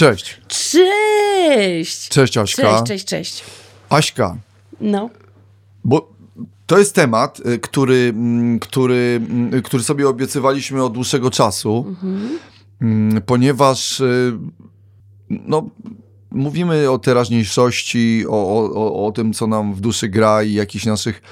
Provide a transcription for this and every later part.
Cześć. Cześć! Cześć, Aśka. Cześć, cześć, cześć. Aśka, No. bo to jest temat, y, który, mm, który, mm, który sobie obiecywaliśmy od dłuższego czasu, mm, ponieważ y, no, mówimy o teraźniejszości, o, o, o- tym, co nam w duszy gra i jakichś naszych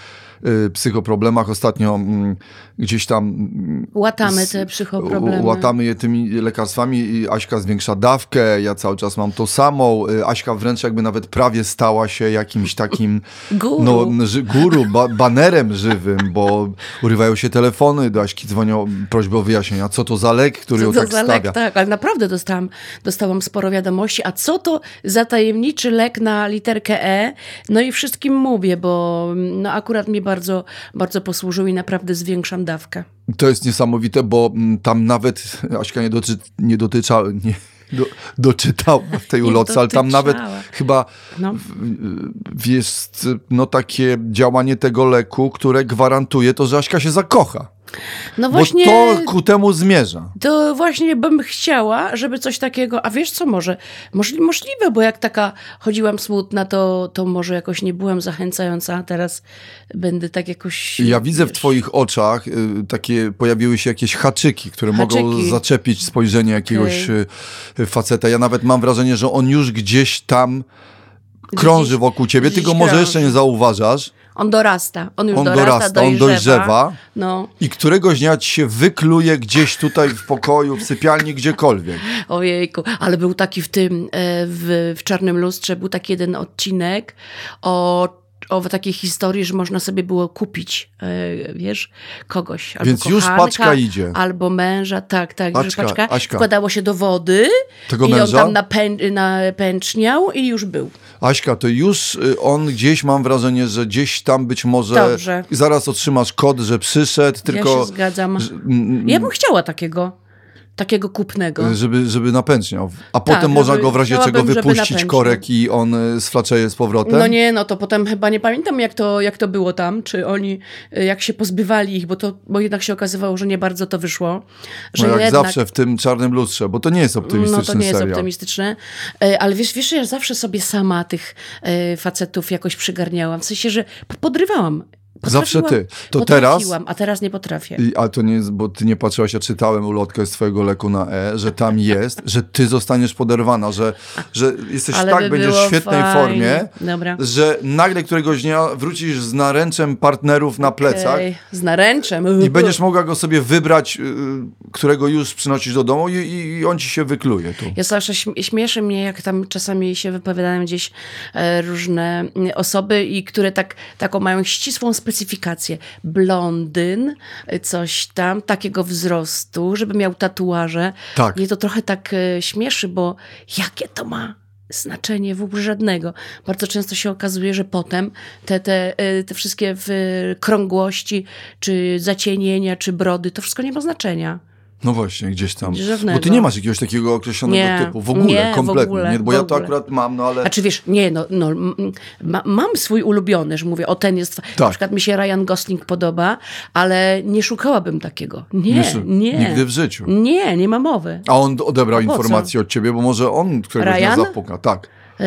psychoproblemach. Ostatnio mm, gdzieś tam mm, Łatamy te psychoproblemy. Łatamy je tymi lekarstwami i Aśka zwiększa dawkę, ja cały czas mam to samą. Y, Aśka wręcz jakby nawet prawie stała się jakimś takim Guru. no, ży, guru ba, banerem żywym, bo urywają się telefony, do Aśki dzwonią prośby o wyjaśnienia, co to za lek, który ją Co to tak za stawia. lek, tak, ale naprawdę dostałam, dostałam sporo wiadomości. A co to za tajemniczy lek na literkę E? No i wszystkim mówię, bo no akurat mi bardzo, bardzo posłużył i naprawdę zwiększam dawkę. To jest niesamowite, bo mm, tam nawet Aśka nie, doczy, nie dotycza, nie, do, doczytała w tej ulotce, ale tam nawet chyba No. w- jest no, takie działanie tego leku, które gwarantuje to, że Aśka się zakocha. No Bo właśnie. to ku temu zmierza. To właśnie bym chciała, żeby coś takiego, a wiesz co może, Możli, możliwe, bo jak taka chodziłam smutna, to, to może jakoś nie byłam zachęcająca, a teraz będę tak jakoś... Ja widzę w wiesz, twoich oczach y, takie, pojawiły się jakieś haczyki, które mogą Haczyki. zaczepić spojrzenie jakiegoś y, y, faceta. Ja nawet mam wrażenie, że on już gdzieś tam krąży wokół ciebie, gdzieś ty go może jeszcze nie zauważasz On dorasta, on już On dorasta, dorasta, on dojrzewa. dojrzewa. No, i któregoś dnia ci się wykluje gdzieś tutaj w pokoju, w sypialni, gdziekolwiek. ojejku, ale był taki w tym, e, w, w Czarnym Lustrze, był taki jeden odcinek o o takiej historii, że można sobie było kupić, e, wiesz, kogoś. Albo Więc już kochanka, paczka idzie. Albo męża, tak, tak. że Paczka, paczka Aśka. wkładało się do wody Tego i męża? on tam napę- napęczniał i już był. Aśka, to już y, on gdzieś, mam wrażenie, że gdzieś tam być może Dobrze. zaraz otrzymasz kod, że przyszedł, tylko ja się zgadzam. Ja bym chciała takiego, takiego kupnego. żeby, żeby napęczniał. A potem Tak, można żeby- go w razie czego wypuścić korek i on y, sflaczeje z powrotem. No nie, no to potem chyba nie pamiętam, jak to, jak to było tam, czy oni, y, jak się pozbywali ich, bo, to, bo jednak się okazywało, że nie bardzo to wyszło. Że no jak jednak, zawsze w tym czarnym lustrze, bo to nie jest optymistyczny No to nie jest serial. optymistyczne. Ale wiesz, wiesz, ja zawsze sobie sama tych facetów jakoś przygarniałam. W sensie, że podrywałam. Zawsze ty. To teraz- A teraz nie potrafię. I, a to nie jest, bo ty nie patrzyłaś, ja czytałem ulotkę z twojego leku na E, że tam jest, że ty zostaniesz poderwana, że, że jesteś Ale tak, by będziesz w świetnej fajnie. formie, Dobra. że nagle któregoś dnia wrócisz z naręczem partnerów na plecach Ej, z naręczem. i będziesz mogła go sobie wybrać, y, którego już przynosisz do domu i, i on ci się wykluje tu. Ja zawsze śm- śmieszy mnie, jak tam czasami się wypowiadają gdzieś e, różne mm, osoby, i które tak, taką mają ścisłą specyfikację. Blondyn, e, coś tam, takiego wzrostu, żeby miał tatuaże. Tak. Mnie to trochę tak e, śmieszy, bo jakie to ma znaczenie w ogóle żadnego. Bardzo często się okazuje, że potem te, te, e, te wszystkie w, krągłości, czy zacienienia, czy brody, to wszystko nie ma znaczenia. No właśnie, gdzieś tam. Żadnego. Bo ty nie masz jakiegoś takiego określonego Nie, typu. W ogóle, nie, w kompletnie. ogóle, nie? Bo w ja to akurat mam, no ale... A czy wiesz, nie, no, no ma, mam swój ulubiony, że mówię, o ten jest, na Tak. przykład mi się Ryan Gosling podoba, ale nie szukałabym takiego. Nie, szu- nie. Nigdy w życiu. Nie, nie ma mowy. A on odebrał informację od ciebie, bo może on któregoś dnia Ryan? zapuka. Tak. Yy,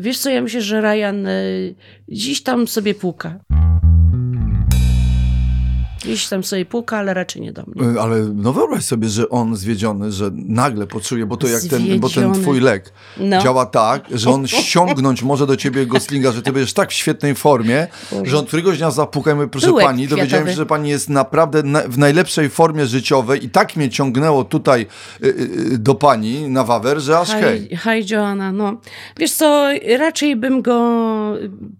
wiesz co, ja myślę, że Ryan yy, dziś tam sobie puka. Gdzieś tam sobie puka, ale raczej nie do mnie. Y, Ale no wyobraź sobie, że on zwiedziony, że nagle poczuje, bo to jak ten, bo ten twój lek No. działa tak, że on ściągnąć może do ciebie Goslinga, że ty będziesz tak w świetnej formie, że on któregoś dnia zapuka i mówi, proszę Pyłek pani, dowiedziałem kwiatowy. się, że pani jest naprawdę na, w najlepszej formie życiowej i tak mnie ciągnęło tutaj y, y, do pani na wawer, że aż hej. Hi, hi Joanna, no. Wiesz co, raczej bym go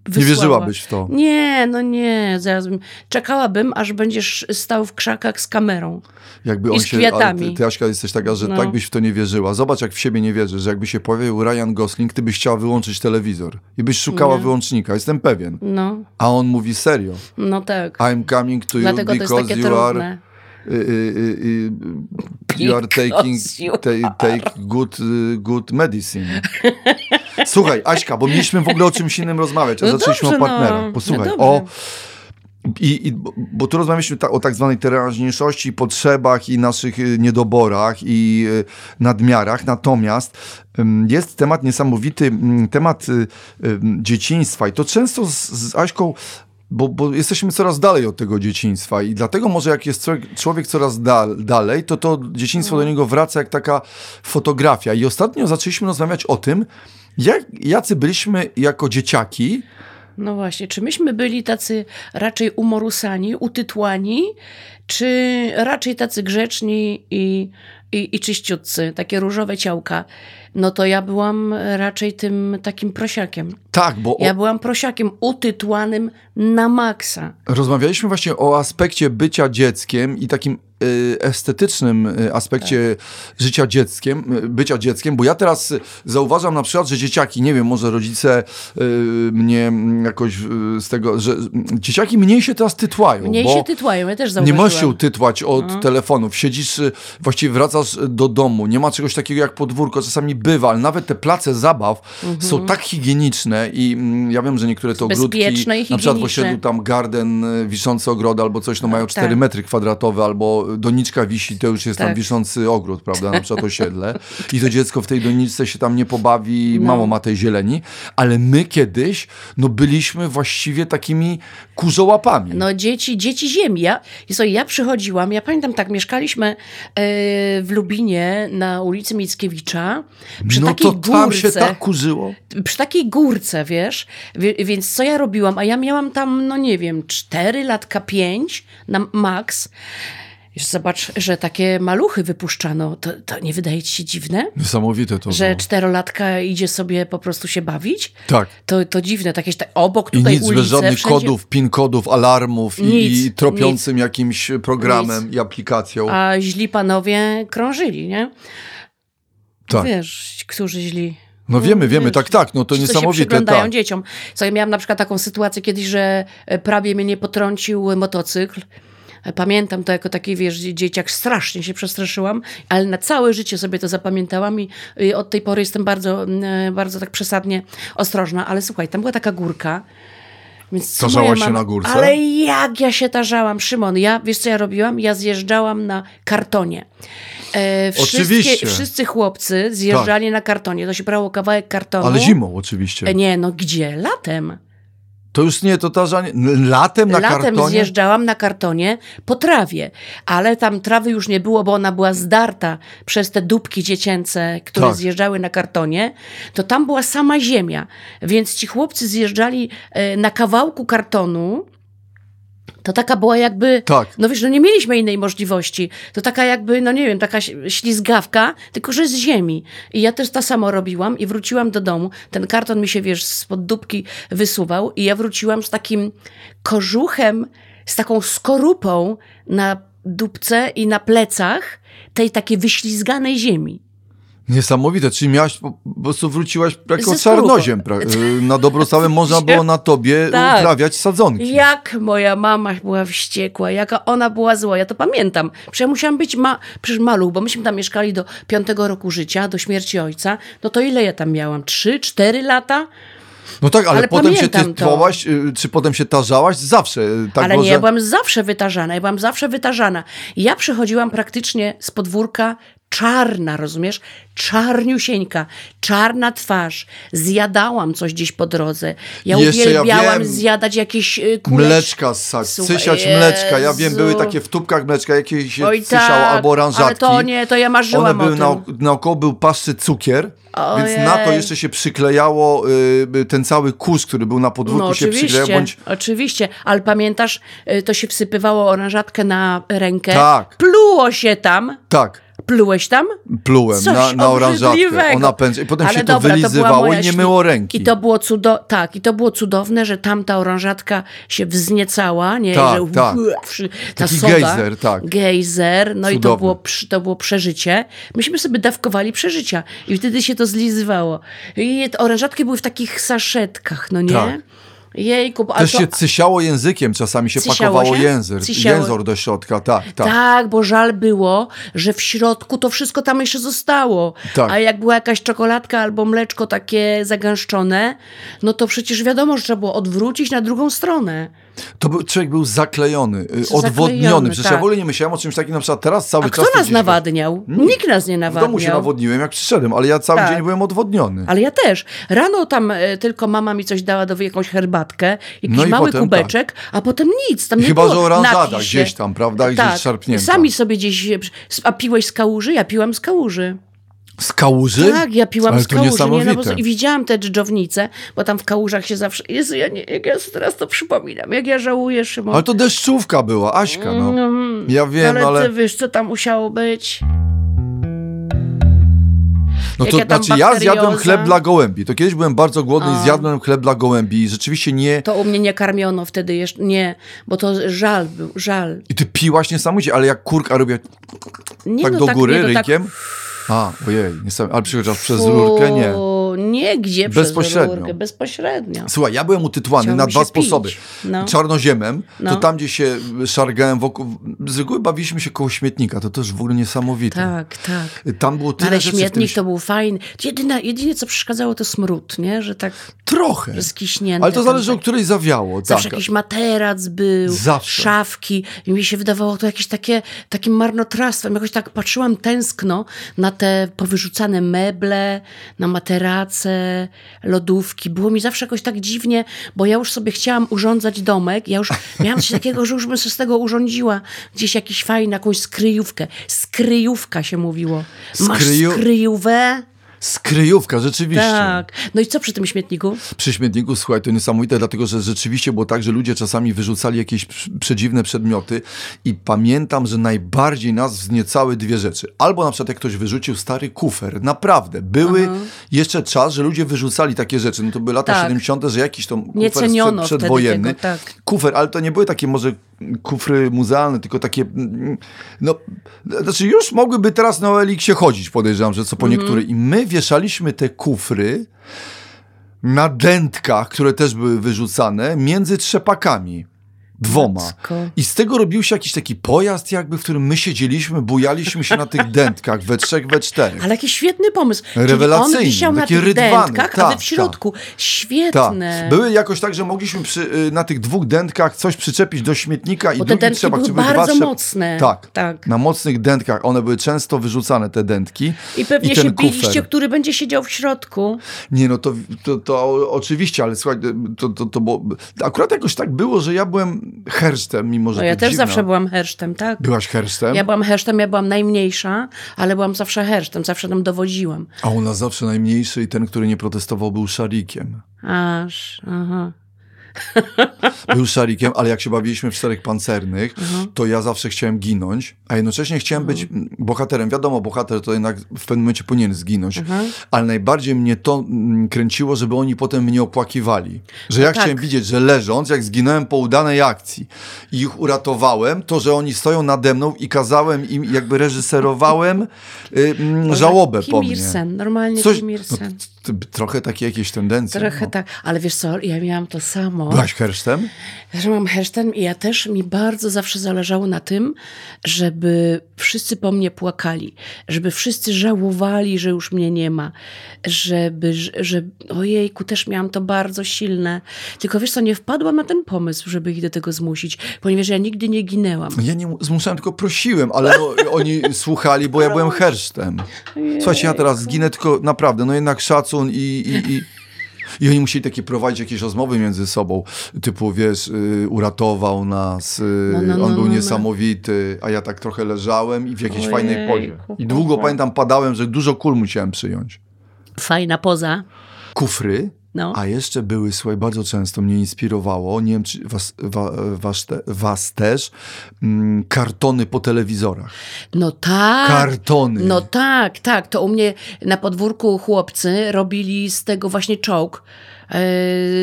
wysłała. wierzyłabyś w to? Nie, no nie. Zaraz bym, czekałabym, aż będziesz stał w krzakach z kamerą. Jakby I z się, kwiatami. ty, ty Aśka jesteś taka, że No. tak byś w to nie wierzyła. Zobacz, jak w siebie nie wierzysz, że jakby się pojawił Ryan Gosling, ty byś chciała wyłączyć telewizor i byś szukała wyłącznika, jestem pewien. No, A on mówi serio. no tak. I'm coming to you Dlatego jest because you trudne. are y, y, y, you are taking you ta, take good, good medicine. Słuchaj, Aśka, bo mieliśmy w ogóle o czymś innym rozmawiać, a No zaczęliśmy dobrze, o partnerach. no. Posłuchaj, No o. I, i, bo, tu rozmawialiśmy ta, o tak zwanej teraźniejszości, potrzebach i naszych y, niedoborach i y, nadmiarach. Natomiast jest temat niesamowity, temat y, dzieciństwa i to często z, z Aśką bo, bo jesteśmy coraz dalej od tego dzieciństwa i dlatego może jak jest człowiek, człowiek coraz dal, dalej, to to dzieciństwo do niego wraca jak taka fotografia. I ostatnio zaczęliśmy rozmawiać o tym, jak, jacy byliśmy jako dzieciaki, No właśnie, czy myśmy byli tacy raczej umorusani, utytłani, czy raczej tacy grzeczni i, i, i czyściutcy, takie różowe ciałka? No to ja byłam raczej tym takim prosiakiem. tak, bo o, Ja byłam prosiakiem utytłanym na maksa. rozmawialiśmy właśnie o aspekcie bycia dzieckiem i takim estetycznym y, aspekcie życia dzieckiem, y, bycia dzieckiem, bo ja teraz y, zauważam na przykład, że dzieciaki, nie wiem, może rodzice y, mnie jakoś y, z tego, że y, dzieciaki mniej się teraz tytłają, Mniej się tytłają, ja też nie zauważyłam. możesz się utytłać od telefonów, siedzisz, y, właściwie wracasz do domu, nie ma czegoś takiego jak podwórko, czasami bywa, ale nawet te place zabaw są tak higieniczne i mm, ja wiem, że niektóre te ogródki, na przykład w osiedlu tam garden, y, wiszący ogród albo coś, no mają 4 tak. metry kwadratowe, albo doniczka wisi, to już jest tam Tak. wiszący ogród, prawda, na przykład osiedle i to dziecko w tej doniczce się tam nie pobawi, No. mało ma tej zieleni, ale my kiedyś, no byliśmy właściwie takimi kurzołapami. No dzieci, dzieci ziemi. Ja, ja przychodziłam, ja pamiętam tak, mieszkaliśmy e, w Lubinie na ulicy Mickiewicza przy no takiej to tam się tak kurzyło. przy takiej górce, wiesz, Wie- więc co ja robiłam? A ja miałam tam, no nie wiem, 4 latka 5 na max. Zobacz, że takie maluchy wypuszczano. To, to nie wydaje ci się dziwne? Niesamowite to Że było. czterolatka idzie sobie po prostu się bawić? Tak. To, to dziwne, takie ta- obok I tutaj nic ulice, bez żadnych wszędzie- kodów, pin kodów, alarmów i, Nic, i tropiącym jakimś programem Nic. i aplikacją. A źli panowie krążyli, nie? tak. Wiesz, którzy źli. No wiemy, wiemy, tak, tak, no to Ci, co się niesamowite, przyglądają tak. dzieciom. Co ja miałam na przykład taką sytuację kiedyś, że e, prawie mnie nie potrącił motocykl. E, Pamiętam to jako taki, wiesz, dzie- dzieciak, strasznie się przestraszyłam, ale na całe życie sobie to zapamiętałam i od tej pory jestem bardzo, mm, bardzo tak przesadnie ostrożna. Ale słuchaj, tam była taka górka, więc Tarzałaś się na górce? Ale jak ja się tarzałam, Szymon, ja, wiesz co ja robiłam? Ja zjeżdżałam na kartonie. E, Oczywiście. Wszyscy chłopcy zjeżdżali na kartonie. To się brało kawałek kartonu. Ale zimą oczywiście. E, Nie, no gdzie? Latem. To już nie, to tarzanie. Latem na Latem kartonie? zjeżdżałam na kartonie po trawie, ale tam trawy już nie było, bo ona była zdarta przez te dupki dziecięce, które Tak. zjeżdżały na kartonie, to tam była sama ziemia. Więc ci chłopcy zjeżdżali e, na kawałku kartonu. To taka była jakby. Tak. No wiesz, no nie mieliśmy innej możliwości. To taka jakby, no nie wiem, taka ślizgawka, tylko że z ziemi. I ja też to samo robiłam i wróciłam do domu. Ten karton mi się, wiesz, spod dupki wysuwał i ja wróciłam z takim kożuchem, z taką skorupą na dupce i na plecach tej takiej wyślizganej ziemi. Niesamowite, czyli miałaś, po, prostu wróciłaś jako czarnoziem. Pra- y, na dobrą sprawę można było na tobie Tak. uprawiać sadzonki. Jak moja mama była wściekła, jaka ona była zła, ja to pamiętam. Przecież ja musiałam być ma, przecież maluch, bo myśmy tam mieszkali do piątego roku życia, do śmierci ojca. No to ile ja tam miałam? Trzy, cztery lata? No tak, ale, Ale potem się to. tytłałaś, y, czy potem się tarzałaś? Zawsze. y, Tak Ale było, nie, ja byłam zawsze wytarzana, ja byłam zawsze wytarzana. Ja przychodziłam praktycznie z podwórka czarna, rozumiesz? Czarniusieńka, czarna twarz. Zjadałam coś gdzieś po drodze. Ja Jeszcze ja uwielbiałam wiem. zjadać jakieś y, kuleczki. Mleczka ssać, sysiać mleczka. Ja wiem, Jezu. były takie w tubkach mleczka, jakieś się Oj sysiało, tak, albo oranżatki. ale to nie, to ja marzyłam One były o na, naokoło był paszczy cukier, więc Ojej. na to jeszcze się przyklejało y, ten cały kurz, który był na podwórku No się przyklejał, oczywiście, bądź oczywiście, ale pamiętasz, y, to się wsypywało oranżatkę na rękę. Tak. Pluło się tam. tak, Plułeś tam? plułem Coś na, na oranżatkę. pędzi, i potem Ale się to dobra, była wylizywało moja i nie myło ręki. I to było cudo- tak, i to było cudowne, że tamta oranżatka się wzniecała, nie, Tak, że tak. ta Taki soda, gejzer, tak. Gejzer, no i to było, to było przeżycie. Myśmy sobie dawkowali przeżycia i wtedy się to zlizywało. I te orężatki były w takich saszetkach, no nie? Tak. Jejku, Też to- się cysiało językiem, czasami się Cysiało pakowało się? język, Cysiało. jęzor do środka, tak, tak. Tak. bo żal było, że w środku to wszystko tam jeszcze zostało. Tak. A jak była jakaś czekoladka albo mleczko takie zagęszczone, no to przecież wiadomo, że trzeba było odwrócić na drugą stronę. To był, człowiek był zaklejony, y, Zaklejony, odwodniony. Przecież ja tak. w ogóle nie myślałem o czymś takim, na przykład teraz cały A czas... kto to nas nawadniał? Nikt nas nie W nawadniał. domu się nawodniłem, jak przyszedłem, ale ja cały Tak. dzień byłem odwodniony. Ale ja też. Rano tam e, tylko mama mi coś dała do jakąś herbatkę, jakiś No i mały potem kubeczek, a potem nic. Tam nie Chyba, było. że oranżada gdzieś tam, prawda? Gdzieś tak. szarpnięta. Sami sobie gdzieś... A piłeś z kałuży? Ja piłam z kałuży. Z kałuży? Tak, ja piłam Ale z to kałuży. Nie, no, bo, I widziałam te dżdżownice, bo tam w kałużach się zawsze... Jezu, ja nie, jak ja sobie teraz to przypominam, jak ja żałuję, Szymon. Ale to deszczówka była, Aśka, no. Mm, Ja wiem, ale, ale... ty wiesz, co tam musiało być? No to znaczy, ja zjadłem bakterioza. chleb dla gołębi. To kiedyś byłem bardzo głodny i zjadłem chleb dla gołębi i rzeczywiście nie... To u mnie nie karmiono wtedy jeszcze, nie, bo to żal był, żal. I ty piłaś niesamowicie, ale jak kurka robiła Nie, tak no do góry nie, to rynkiem? A, ojej, niesamowite. Ale przychodzisz przez rurkę? Nie. Nie, gdzie przez Bezpośrednio. rurkę, bezpośrednio. Słuchaj, ja byłem utytułany na dwa sposoby. No. Czarnoziemem, to No. tam, gdzie się szargałem wokół... Z reguły bawiliśmy się koło śmietnika, to też w ogóle niesamowite. Tak, tak. Tam było tyle Ale w tym... śmietnik to był fajny. Jedyne, jedynie co przeszkadzało to smród, nie? Że tak Trochę. skiśnięte. Ale to zależy, o tak. której zawiało. Zawsze tak. jakiś materac był, Zawsze. szafki. I mi się wydawało to jakieś takie, takim marnotrawstwem. Jakoś tak patrzyłam tęskno na te powyrzucane meble, na materace, lodówki. Było mi zawsze jakoś tak dziwnie, bo ja już sobie chciałam urządzać domek. Ja już miałam coś takiego, że już bym sobie z tego urządziła gdzieś jakiś fajny, jakąś skryjówkę. Skryjówka się mówiło. Masz Skryju- skryjówę? Skryjówka, rzeczywiście. Tak. No i co przy tym śmietniku? Przy śmietniku, słuchaj, to niesamowite, dlatego że rzeczywiście było tak, że ludzie czasami wyrzucali jakieś przedziwne przedmioty i pamiętam, że najbardziej nas wzniecały dwie rzeczy. Albo na przykład jak ktoś wyrzucił stary kufer, naprawdę. Były jeszcze czas, że ludzie wyrzucali takie rzeczy. No to były lata Tak. 70., że jakiś Nie kufer ceniono przed, wtedy przedwojenny. tego, tak. Kufer, ale to nie były takie może kufry muzealne, tylko takie, mm, no, znaczy już mogłyby teraz na Eliksie chodzić, podejrzewam, że co po Mhm. niektóre. I my wieszaliśmy te kufry na dętkach, które też były wyrzucane, między trzepakami. Dwoma. Matko. I z tego robił się jakiś taki pojazd, jakby, w którym my siedzieliśmy, bujaliśmy się na tych dętkach, we trzech, we czterech. Ale jaki świetny pomysł. Czyli Rewelacyjny, on wisiał na taki tych rydwany, dętkach, a wy tak, w środku. Tak. Świetne. Były jakoś tak, że mogliśmy przy, y, na tych dwóch dętkach coś przyczepić do śmietnika i Bo te drugi dętki trzepak, były bardzo dwa, mocne. Tak, Tak. Na mocnych dętkach. One były często wyrzucane, te dętki. I pewnie ten się biliście, kufer. który będzie siedział w środku. Nie, no to, to, to oczywiście, ale słuchaj, to, to, to było... Akurat jakoś tak było, że ja byłem hersztem, mimo że No ja też zawsze byłam hersztem, tak? Byłaś hersztem? Ja byłam hersztem, ja byłam najmniejsza, ale byłam zawsze hersztem, zawsze tam dowodziłam. A u nas zawsze najmniejszy i ten, który nie protestował, był szarikiem. Aż, aha. Był szarikiem, ale jak się bawiliśmy w czterech pancernych, Mhm. to ja zawsze chciałem ginąć, a jednocześnie chciałem być mm, bohaterem. Wiadomo, bohater to jednak w pewnym momencie powinien zginąć, Mhm. ale najbardziej mnie to mm, kręciło, żeby oni potem mnie opłakiwali. Że ja tak. chciałem widzieć, że leżąc, jak zginąłem po udanej akcji i ich uratowałem, to, że oni stoją nade mną i kazałem im, jakby reżyserowałem y, mm, żałobę po mnie. Kimirsen, normalnie Coś, no, Kimirsen. t- t- trochę takie jakieś tendencje. Trochę no. tak, ale wiesz co, ja miałam to samo. Byłaś hersztem? że mam hersztem i ja też mi bardzo zawsze zależało na tym, żeby wszyscy po mnie płakali, żeby wszyscy żałowali, że już mnie nie ma, żeby, że, ojejku, też miałam to bardzo silne. Tylko wiesz co, nie wpadłam na ten pomysł, żeby ich do tego zmusić, ponieważ ja nigdy nie ginęłam. Ja nie mu- zmuszałem, tylko prosiłem, ale no, oni słuchali, bo ja byłem hersztem. Słuchajcie, ja teraz zginę, tylko naprawdę, no jednak szacun i... i, i i oni musieli takie prowadzić jakieś rozmowy między sobą, typu, wiesz, y, uratował nas, y, No, no, no, on był no, no. niesamowity, a ja tak trochę leżałem i w jakiejś Ojejku, fajnej pozie. I długo, pamiętam, padałem, że dużo kul musiałem przyjąć. Fajna poza. Kufry, No. a jeszcze były, słuchaj, bardzo często mnie inspirowało, nie wiem, czy was, wa, was, te, was też, mm, kartony po telewizorach. No tak. Kartony. No tak, tak. To u mnie na podwórku chłopcy robili z tego właśnie czołg e,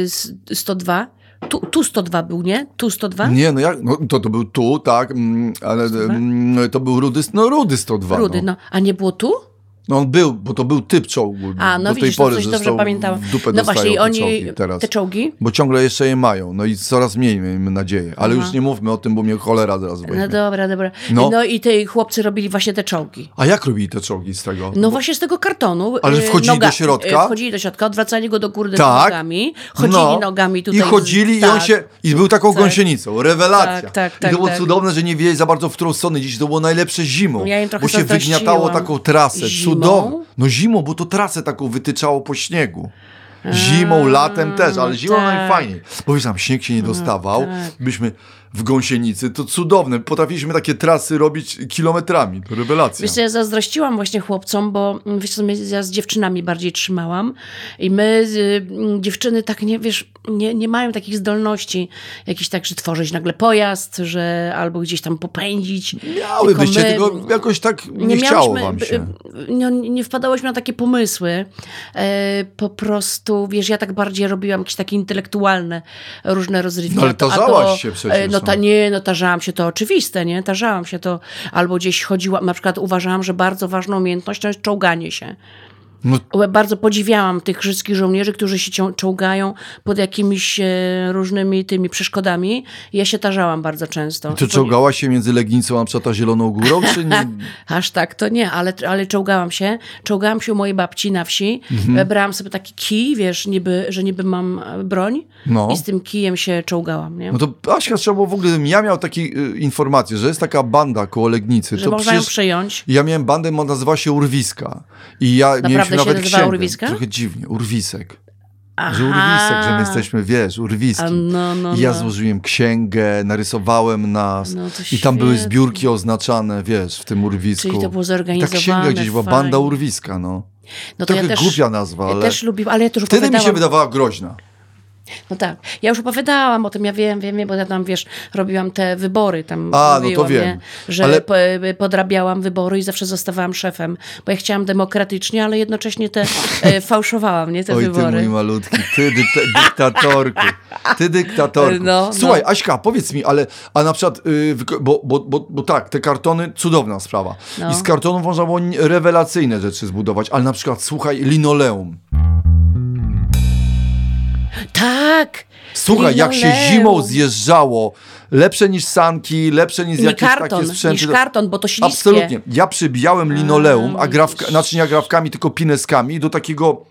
s- 102. Tu, tu 102 był, nie? Tu 102? Nie, no jak, no to, to był tu, tak, mm, ale mm, to był rudy, no rudy 102. Rudy, no. no. A nie było tu? No on był, bo to był typ czołgu. A, no do widzisz, tej pory to coś dobrze pamiętałam. W dupę No właśnie, i te oni, czołgi teraz. te czołgi? Bo ciągle jeszcze je mają, no i coraz mniej miejmy nadzieję. Ale już nie mówmy o tym, bo mnie cholera zaraz No weźmie. dobra, dobra. No. No. i te chłopcy robili właśnie te czołgi. A jak robili te czołgi z tego? No właśnie z tego kartonu. Ale y, wchodzili do środka? y, Wchodzili do środka, odwracali go do góry Tak. nogami. Chodzili No. nogami tutaj. I chodzili i on tak. się. I był taką Tak. gąsienicą. Rewelacja. Tak, tak, I tak, to było tak. cudowne, że nie wiedzieli za bardzo w którą stronę. Dziś to było najlepsze zimą. Ja bo się wygniatało taką trasę. Zimą? Cudowną. No zimą, bo to trasę taką wytyczało po śniegu. Zimą, latem też, ale zimą tak. najfajniej. Bo wiesz, tam śnieg się nie dostawał. tak. Byliśmy w gąsienicy. To cudowne. Potrafiliśmy takie trasy robić kilometrami. To rewelacja. Wiesz ja zazdrościłam właśnie chłopcom, bo mm, wiesz ja z dziewczynami bardziej trzymałam i my, y, mm, dziewczyny tak nie, wiesz, nie, nie mają takich zdolności jakichś tak, że tworzyć nagle pojazd, że albo gdzieś tam popędzić. Miałybyście, my- tylko jakoś tak nie, chciało wam się. Nie, nie wpadałyśmy na takie pomysły. E, po prostu, wiesz, ja tak bardziej robiłam jakieś takie intelektualne różne rozrywki. No, ale to- tarzałaś to, się przecież, e, no. Ta, nie, no tarzałam się, to oczywiste, nie? Tarzałam się to. Albo gdzieś chodziłam, na przykład uważałam, że bardzo ważną umiejętnością jest czołganie się. No, Bardzo podziwiałam tych wszystkich żołnierzy, którzy się czołgają pod jakimiś e, różnymi tymi przeszkodami. Ja się tarzałam bardzo często. Czy czołgała się między Legnicą a przed a Zieloną Górą, czy nie? Aż tak to nie, ale, ale czołgałam się. Czołgałam się u mojej babci na wsi. Mhm. Brałam sobie taki kij, wiesz, niby, że niby mam e, broń. No. I z tym kijem się czołgałam, nie? No to Aśka trzeba było w ogóle, ja miał takie y, informacje, że jest taka banda koło Legnicy. że to można ją przejąć. ja miałem bandę, ona nazywała się Urwiska. I ja mieliśmy się nawet nazywała księgę. Urwiska? Trochę dziwnie, Urwisek. Aha. Że Urwisek, że my jesteśmy, wiesz, Urwiski. No, no, I ja no. złożyłem księgę, narysowałem nas No to i tam były zbiórki oznaczane, wiesz, w tym urwisku. Czyli to było I Ta zorganizowane, księga gdzieś była, banda urwiska, no. No to Trochę ja też, głupia nazwa, ja ale też lubiłam, ale ja to już wtedy mi się wydawała groźna. No tak. Ja już opowiadałam o tym, ja wiem, wiem, wiem, bo ja tam, wiesz, robiłam te wybory tam. A, no to wiem. Nie? Że Ale- po, podrabiałam wybory i zawsze zostawałam szefem, bo ja chciałam demokratycznie, ale jednocześnie te e, fałszowałam, nie, te Oj, ty wybory. mój malutki, ty dy- dyktatorku, ty dyktatorku. No, Słuchaj, no. Aśka, powiedz mi, ale, a na przykład, wyko- bo, bo, bo, bo tak, te kartony, cudowna sprawa. No. I z kartonów można było rewelacyjne rzeczy zbudować, ale na przykład, słuchaj, linoleum. Tak! Słuchaj, jak się zimą zjeżdżało, lepsze niż sanki, lepsze niż jakieś takie karton, sprzęty. niż karton, bo to śliskie. Absolutnie. Ja przybijałem linoleum, a widzisz. grawka, znaczy nie tylko pineskami do takiego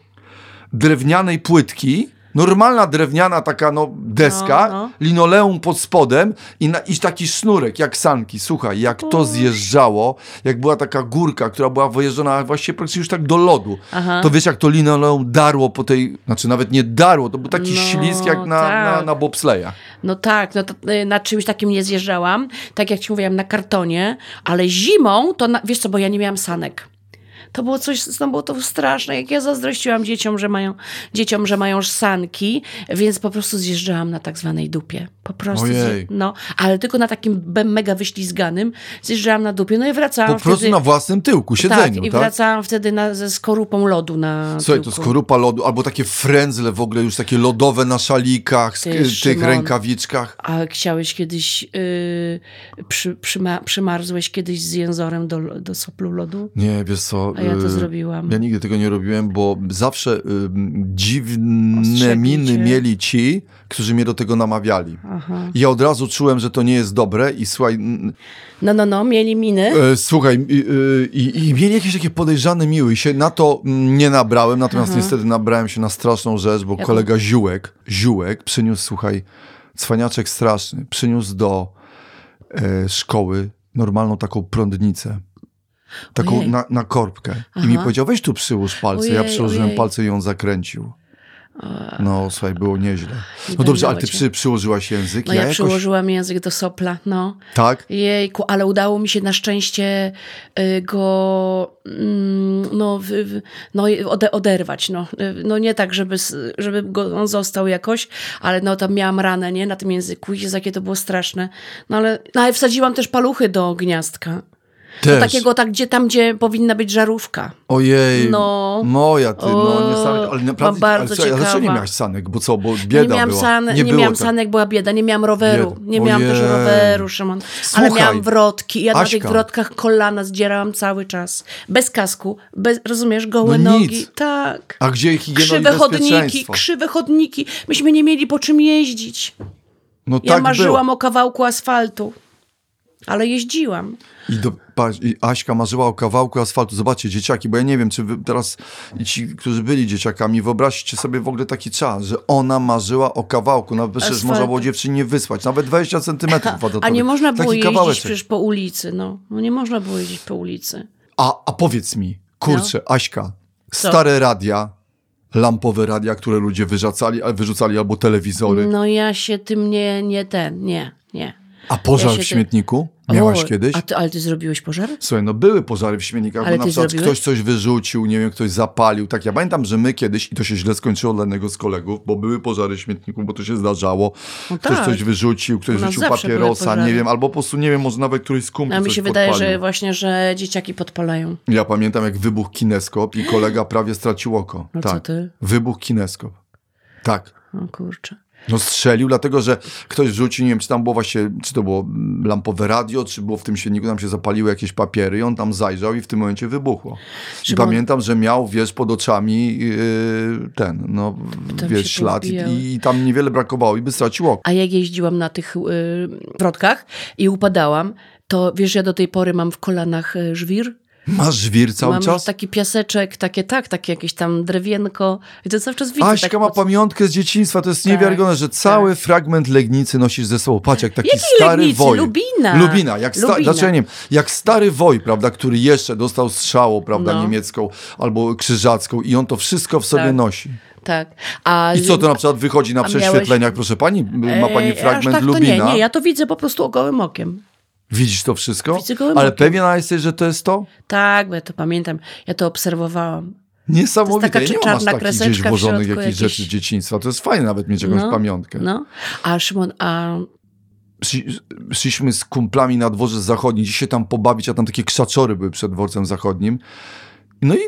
drewnianej płytki. Normalna drewniana taka no deska, No, no. linoleum pod spodem i, na, i taki sznurek jak sanki. Słuchaj, jak to zjeżdżało, jak była taka górka, która była wyjeżdżona właściwie praktycznie już tak do lodu, Aha. to wiesz jak to linoleum darło po tej, znaczy nawet nie darło, to był taki No, ślizg jak na, tak. na, na bobsleja. No tak, no to y, na czymś takim nie zjeżdżałam, tak jak ci mówiłam, na kartonie, ale zimą to, na, wiesz co, bo ja nie miałam sanek. To było coś, no było to straszne, jak ja zazdrościłam dzieciom, że mają, dzieciom, że mają sanki, więc po prostu zjeżdżałam na tak zwanej dupie. Po prostu, Ojej. no, ale tylko na takim mega wyślizganym zjeżdżałam na dupie, no i wracałam Po prostu wtedy... na własnym tyłku, tak, siedzeniu, i tak? wracałam wtedy na, ze skorupą lodu na Słuchaj, to tyłku. skorupa lodu, albo takie frędzle w ogóle już takie lodowe na szalikach, Ty, tych Szymon. rękawiczkach. A chciałeś kiedyś, yy, przy, przyma, przymarzłeś kiedyś z jęzorem do, do soplu lodu? Nie, wiesz co. A ja to y, zrobiłam. Ja nigdy tego nie robiłem, bo zawsze y, dziwne miny mieli ci, którzy mnie do tego namawiali. Aha. I Ja od razu czułem, że to nie jest dobre i słuchaj, No, no, no, mieli miny. e, słuchaj, i, y, mieli jakieś takie podejrzane miły i się na to nie nabrałem, natomiast niestety nabrałem się na straszną rzecz, bo Jaką? kolega Ziółek, Ziółek przyniósł, słuchaj, cwaniaczek straszny, przyniósł do e, szkoły normalną taką prądnicę. Taką Ojej. na, na korbkę. I Aha. mi powiedział, weź tu przyłóż palce. ja Ojej, przyłożyłem ojej. palce i on zakręcił. No, słuchaj, było nieźle. No dobrze, ale ty przy, przyłożyłaś język. No ja, jakoś... przyłożyłam język do sopla, no. Tak? Jejku, ale udało mi się na szczęście y, go mm, no, no, i ode, oderwać. No. Y, no nie tak, żeby, żeby go, on został jakoś, ale no tam miałam ranę nie, na tym języku. Jezu, jakie to było straszne. No ale, no, ale wsadziłam też paluchy do gniazdka. Do Też. takiego, tak, gdzie, tam, gdzie powinna być żarówka. Ojej, No. moja ty, no niesamowite, ale naprawdę, bardzo ale co, ja dlaczego nie miałaś sanek, bo co, bo bieda nie miałam, była. san, nie było miałam tak. sanek, była bieda, nie miałam roweru. Bieda. Nie miałam też Ojej. roweru, Szymon. Ale Słuchaj, miałam wrotki ja na Aśka. tych wrotkach kolana zdzierałam cały czas. Bez kasku, bez, rozumiesz, gołe No nogi. nic. Tak. A gdzie higiena Krzywe chodniki, krzywe chodniki. Myśmy nie mieli po czym jeździć. No Ja tak marzyłam było. o kawałku asfaltu. Ale jeździłam. I, do, I Aśka marzyła o kawałku asfaltu. Zobaczcie, dzieciaki, bo ja nie wiem, czy teraz ci, którzy byli dzieciakami, wyobraźcie sobie w ogóle taki czas, że ona marzyła o kawałku. Nawet przecież można było dziewczynie wysłać, nawet 20 centymetrów. A nie można było Taki jeździć kawałeczek. przecież po ulicy. No. no nie można było jeździć po ulicy. A, a powiedz mi, kurczę, No. Aśka, stare radia, lampowe radia, które ludzie wyrzucali, wyrzucali albo telewizory, No ja się tym nie, nie ten, nie, nie. A pożar ja w śmietniku? Miałaś O, kiedyś? A ty, ale ty zrobiłeś pożar? Słuchaj, no były pożary w śmietnikach, Ale bo na przykład zrobiłeś? ktoś coś wyrzucił, nie wiem, ktoś zapalił. Tak, ja pamiętam, że my kiedyś, i to się źle skończyło dla jednego z kolegów, bo były pożary w śmietniku, bo to się zdarzało. No ktoś tak. coś wyrzucił, ktoś rzucił papierosa, nie wiem, albo po prostu, nie wiem, może nawet któryś z kumpli A mi coś się wydaje, podpalił. że właśnie, że dzieciaki podpalają. Ja pamiętam, jak wybuchł kineskop i kolega prawie stracił oko. No tak. co ty? Wybuchł kineskop. Tak. O kurczę. No strzelił, dlatego że ktoś rzucił, nie wiem, czy tam było właśnie, czy to było lampowe radio, czy było w tym silniku, tam się zapaliły jakieś papiery i on tam zajrzał i w tym momencie wybuchło. I Szymon- pamiętam, że miał, wiesz, pod oczami yy, ten, no, Tam wiesz, ślad i, i tam niewiele brakowało i by stracił oko. A jak jeździłam na tych y, wrotkach i upadałam, to wiesz, ja do tej pory mam w kolanach y, żwir. Masz żwir cały mam czas? taki piaseczek, takie tak, takie jakieś tam drewienko. I to cały czas widzę. Aśka tak ma pod- pamiątkę z dzieciństwa, to jest Tak, niewiarygodne, że cały fragment Legnicy nosisz ze sobą. Patrz, jak taki Jakiej stary Legnicy? woj. Lubina. Lubina, jak, sta- Lubina. Znaczy, ja nie wiem, jak stary woj, prawda, który jeszcze dostał strzałą, prawda, No. niemiecką albo krzyżacką i on to wszystko w sobie Tak. nosi. Tak. A I co to na przykład wychodzi na prześwietleniach, proszę pani? Ma pani Ej, fragment tak Lubina? Nie, nie, ja to widzę po prostu gołym okiem. Widzisz to wszystko? Widzę gołym Ale pewien jesteś, że to jest to? Tak, bo ja to pamiętam. Ja to obserwowałam. Niesamowite. taka Ja nie mam takich gdzieś włożonych jakichś jakieś- rzeczy z dzieciństwa. To jest fajne nawet mieć jakąś No, pamiątkę. No. A Szymon, a Szli- Szliśmy z kumplami na dworze zachodni, dzisiaj tam pobawić, a tam takie krzaczory były przed dworcem zachodnim. No i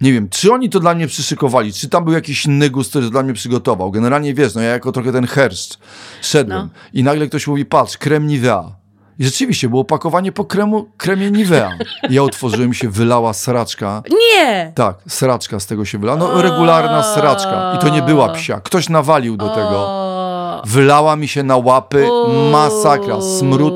nie wiem, czy oni to dla mnie przyszykowali, czy tam był jakiś inny gust, który to dla mnie przygotował. Generalnie wiesz, no ja jako trochę ten herszcz szedłem No. i nagle ktoś mówi, patrz, krem Nivea. I rzeczywiście było opakowanie po kremu, kremie Nivea. I ja otworzyłem się wylała sraczka. nie! Tak, sraczka z tego się wylała. No regularna sraczka. I to nie była psia. Ktoś nawalił do tego. Wylała mi się na łapy, masakra, smród,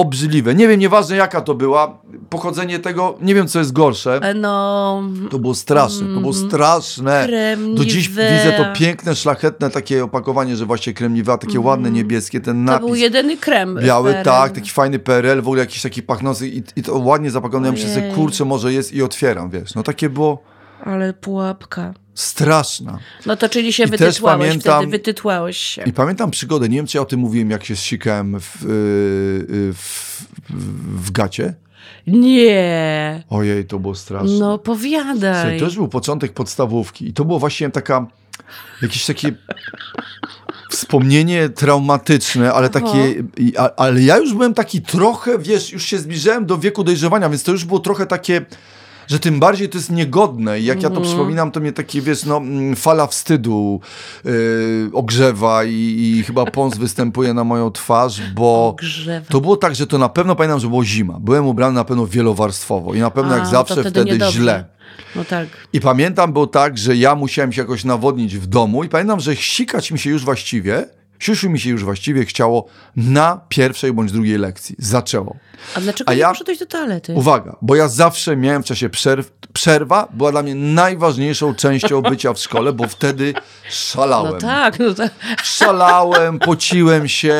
obrzydliwe. Nie wiem, nieważne jaka to była, pochodzenie tego, nie wiem co jest gorsze. No, To było straszne, to było straszne. Krem Do dziś widzę to piękne, szlachetne takie opakowanie, że właśnie krem Nivea, takie ładne, niebieskie, ten Mhm. to był napis. jedyny krem. Biały, PRL. tak, taki fajny PRL, w ogóle jakiś taki pachnący i, i to ładnie zapakowane. Ja myślę sobie, kurczę, może jest i otwieram, wiesz. No takie było Ale pułapka. Straszna. No to czyli się I wytytłałeś pamiętam- wtedy, wytytłałeś się. I pamiętam przygodę, nie wiem czy ja o tym mówiłem, jak się zsikałem w, w, w, w gacie. Nie. Ojej, to było straszne. No Słuchaj, powiadaj. to już był początek podstawówki i to było właśnie taka, jakieś takie wspomnienie traumatyczne, ale takie, ale ja już byłem taki trochę, wiesz, już się zbliżałem do wieku dojrzewania, więc to już było trochę takie, że tym bardziej to jest niegodne i jak ja to Mhm. przypominam, to mnie takie, wiesz, no, mm, fala wstydu yy, ogrzewa i, i chyba pąs występuje na moją twarz, bo... Ogrzewa. To było tak, że to na pewno pamiętam, że było zima. Byłem ubrany na pewno wielowarstwowo i na pewno A, jak zawsze wtedy wtedy, źle. No tak. I pamiętam było tak, że ja musiałem się jakoś nawodnić w domu i pamiętam, że sikać mi się już właściwie, siusiu mi się już właściwie chciało na pierwszej bądź drugiej lekcji. Zaczęło. A dlaczego A nie ja- poszedłeś do toalety? Uwaga, bo ja zawsze miałem w czasie przerw, przerwa była dla mnie najważniejszą częścią bycia w szkole, bo wtedy szalałem. No tak, no tak. Szalałem, pociłem się,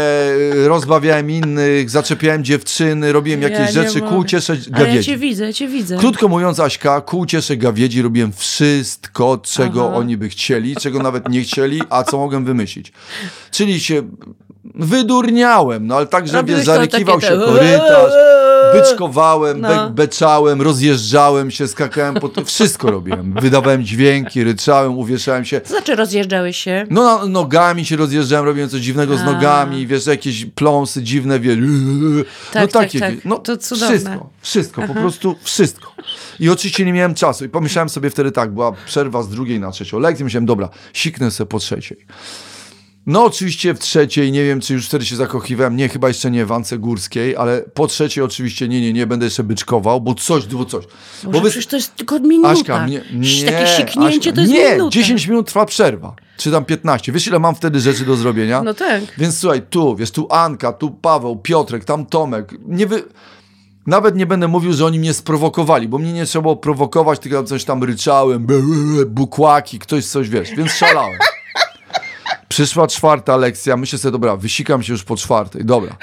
rozbawiałem innych, zaczepiałem dziewczyny, robiłem jakieś Ja rzeczy mogę. ku cieszę Ale ja gawiedzi. cię widzę, ja cię widzę. Krótko mówiąc, Aśka, ku uciesze gawiedzi robiłem wszystko, czego Aha. oni by chcieli, czego nawet nie chcieli, a co mogłem wymyślić. Czyli się wydurniałem, no ale tak, że Robiłeś wiesz, to zarykiwał się te- korytarz, byczkowałem, No. be, beczałem, rozjeżdżałem się, skakałem, po, wszystko robiłem. Wydawałem dźwięki, ryczałem, uwieszałem się. To znaczy rozjeżdżałeś się? No no, nogami się rozjeżdżałem, robiłem coś dziwnego z A. nogami, wiesz, jakieś pląsy dziwne, wiesz. no Tak, tak, takie, tak. no To cudowne. wszystko, wszystko, po prostu wszystko. I oczywiście nie miałem czasu i pomyślałem sobie wtedy tak, była przerwa z drugiej na trzecią lekcję, myślałem, dobra, siknę sobie po trzeciej. No oczywiście w trzeciej, nie wiem czy już wtedy się zakochiwałem, nie, chyba jeszcze nie w Ance Górskiej, ale po trzeciej oczywiście nie, nie, nie, będę jeszcze byczkował, bo coś, bo coś. Boże, wy- przecież to jest tylko minuta. Aśka, nie, nie, Takie siknięcie Aśka, to jest nie, minuta. 10 minut trwa przerwa, czy tam 15. Wiesz ile mam wtedy rzeczy do zrobienia? No tak. Więc słuchaj, tu, wiesz, tu Anka, tu Paweł, Piotrek, tam Tomek. Nie wy... Nawet nie będę mówił, że oni mnie sprowokowali, bo mnie nie trzeba było prowokować, tylko coś tam ryczałem, bukłaki, ktoś coś, wiesz, więc szalałem. Przyszła czwarta lekcja, myślę sobie, dobra, wysikam się już po czwartej, dobra.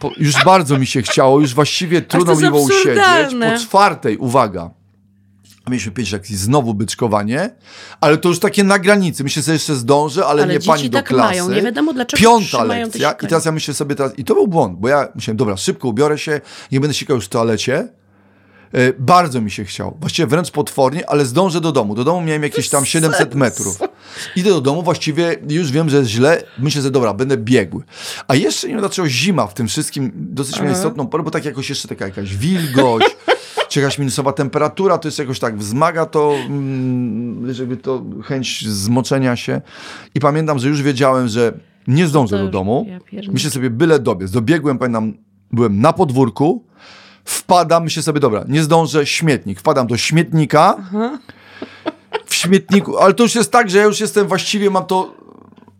Po, już bardzo mi się chciało, już właściwie trudno mi było usiedzieć. Po czwartej, uwaga, mieliśmy pięć lekcji, znowu byczkowanie, ale to już takie na granicy. Myślę sobie, jeszcze zdążę, ale, Ale nie pani do tak klasy. mają, nie wiadomo dlaczego Piąta lekcja i teraz ja myślę sobie teraz, i to był błąd, bo ja myślałem, dobra, szybko ubiorę się, nie będę sikał już w toalecie. E, Bardzo mi się chciał, właściwie wręcz potwornie, ale zdążę do domu. Do domu miałem jakieś tam 700 metrów. Idę do domu, właściwie już wiem, że jest źle. Myślę sobie, dobra, będę biegły. A jeszcze nie wiem dlaczego zima w tym wszystkim dosyć miała istotną porę, bo tak jakoś jeszcze taka jakaś wilgoć, czy jakaś minusowa temperatura, to jest jakoś tak wzmaga to, mm, żeby to chęć zmoczenia się. I pamiętam, że już wiedziałem, że nie zdążę do domu. ja. Myślę sobie, byle dobiec. Dobiegłem, pamiętam, byłem na podwórku, wpadam, myślę sobie, dobra, nie zdążę, śmietnik. Wpadam do śmietnika, w śmietniku, ale to już jest tak, że ja już jestem właściwie, mam to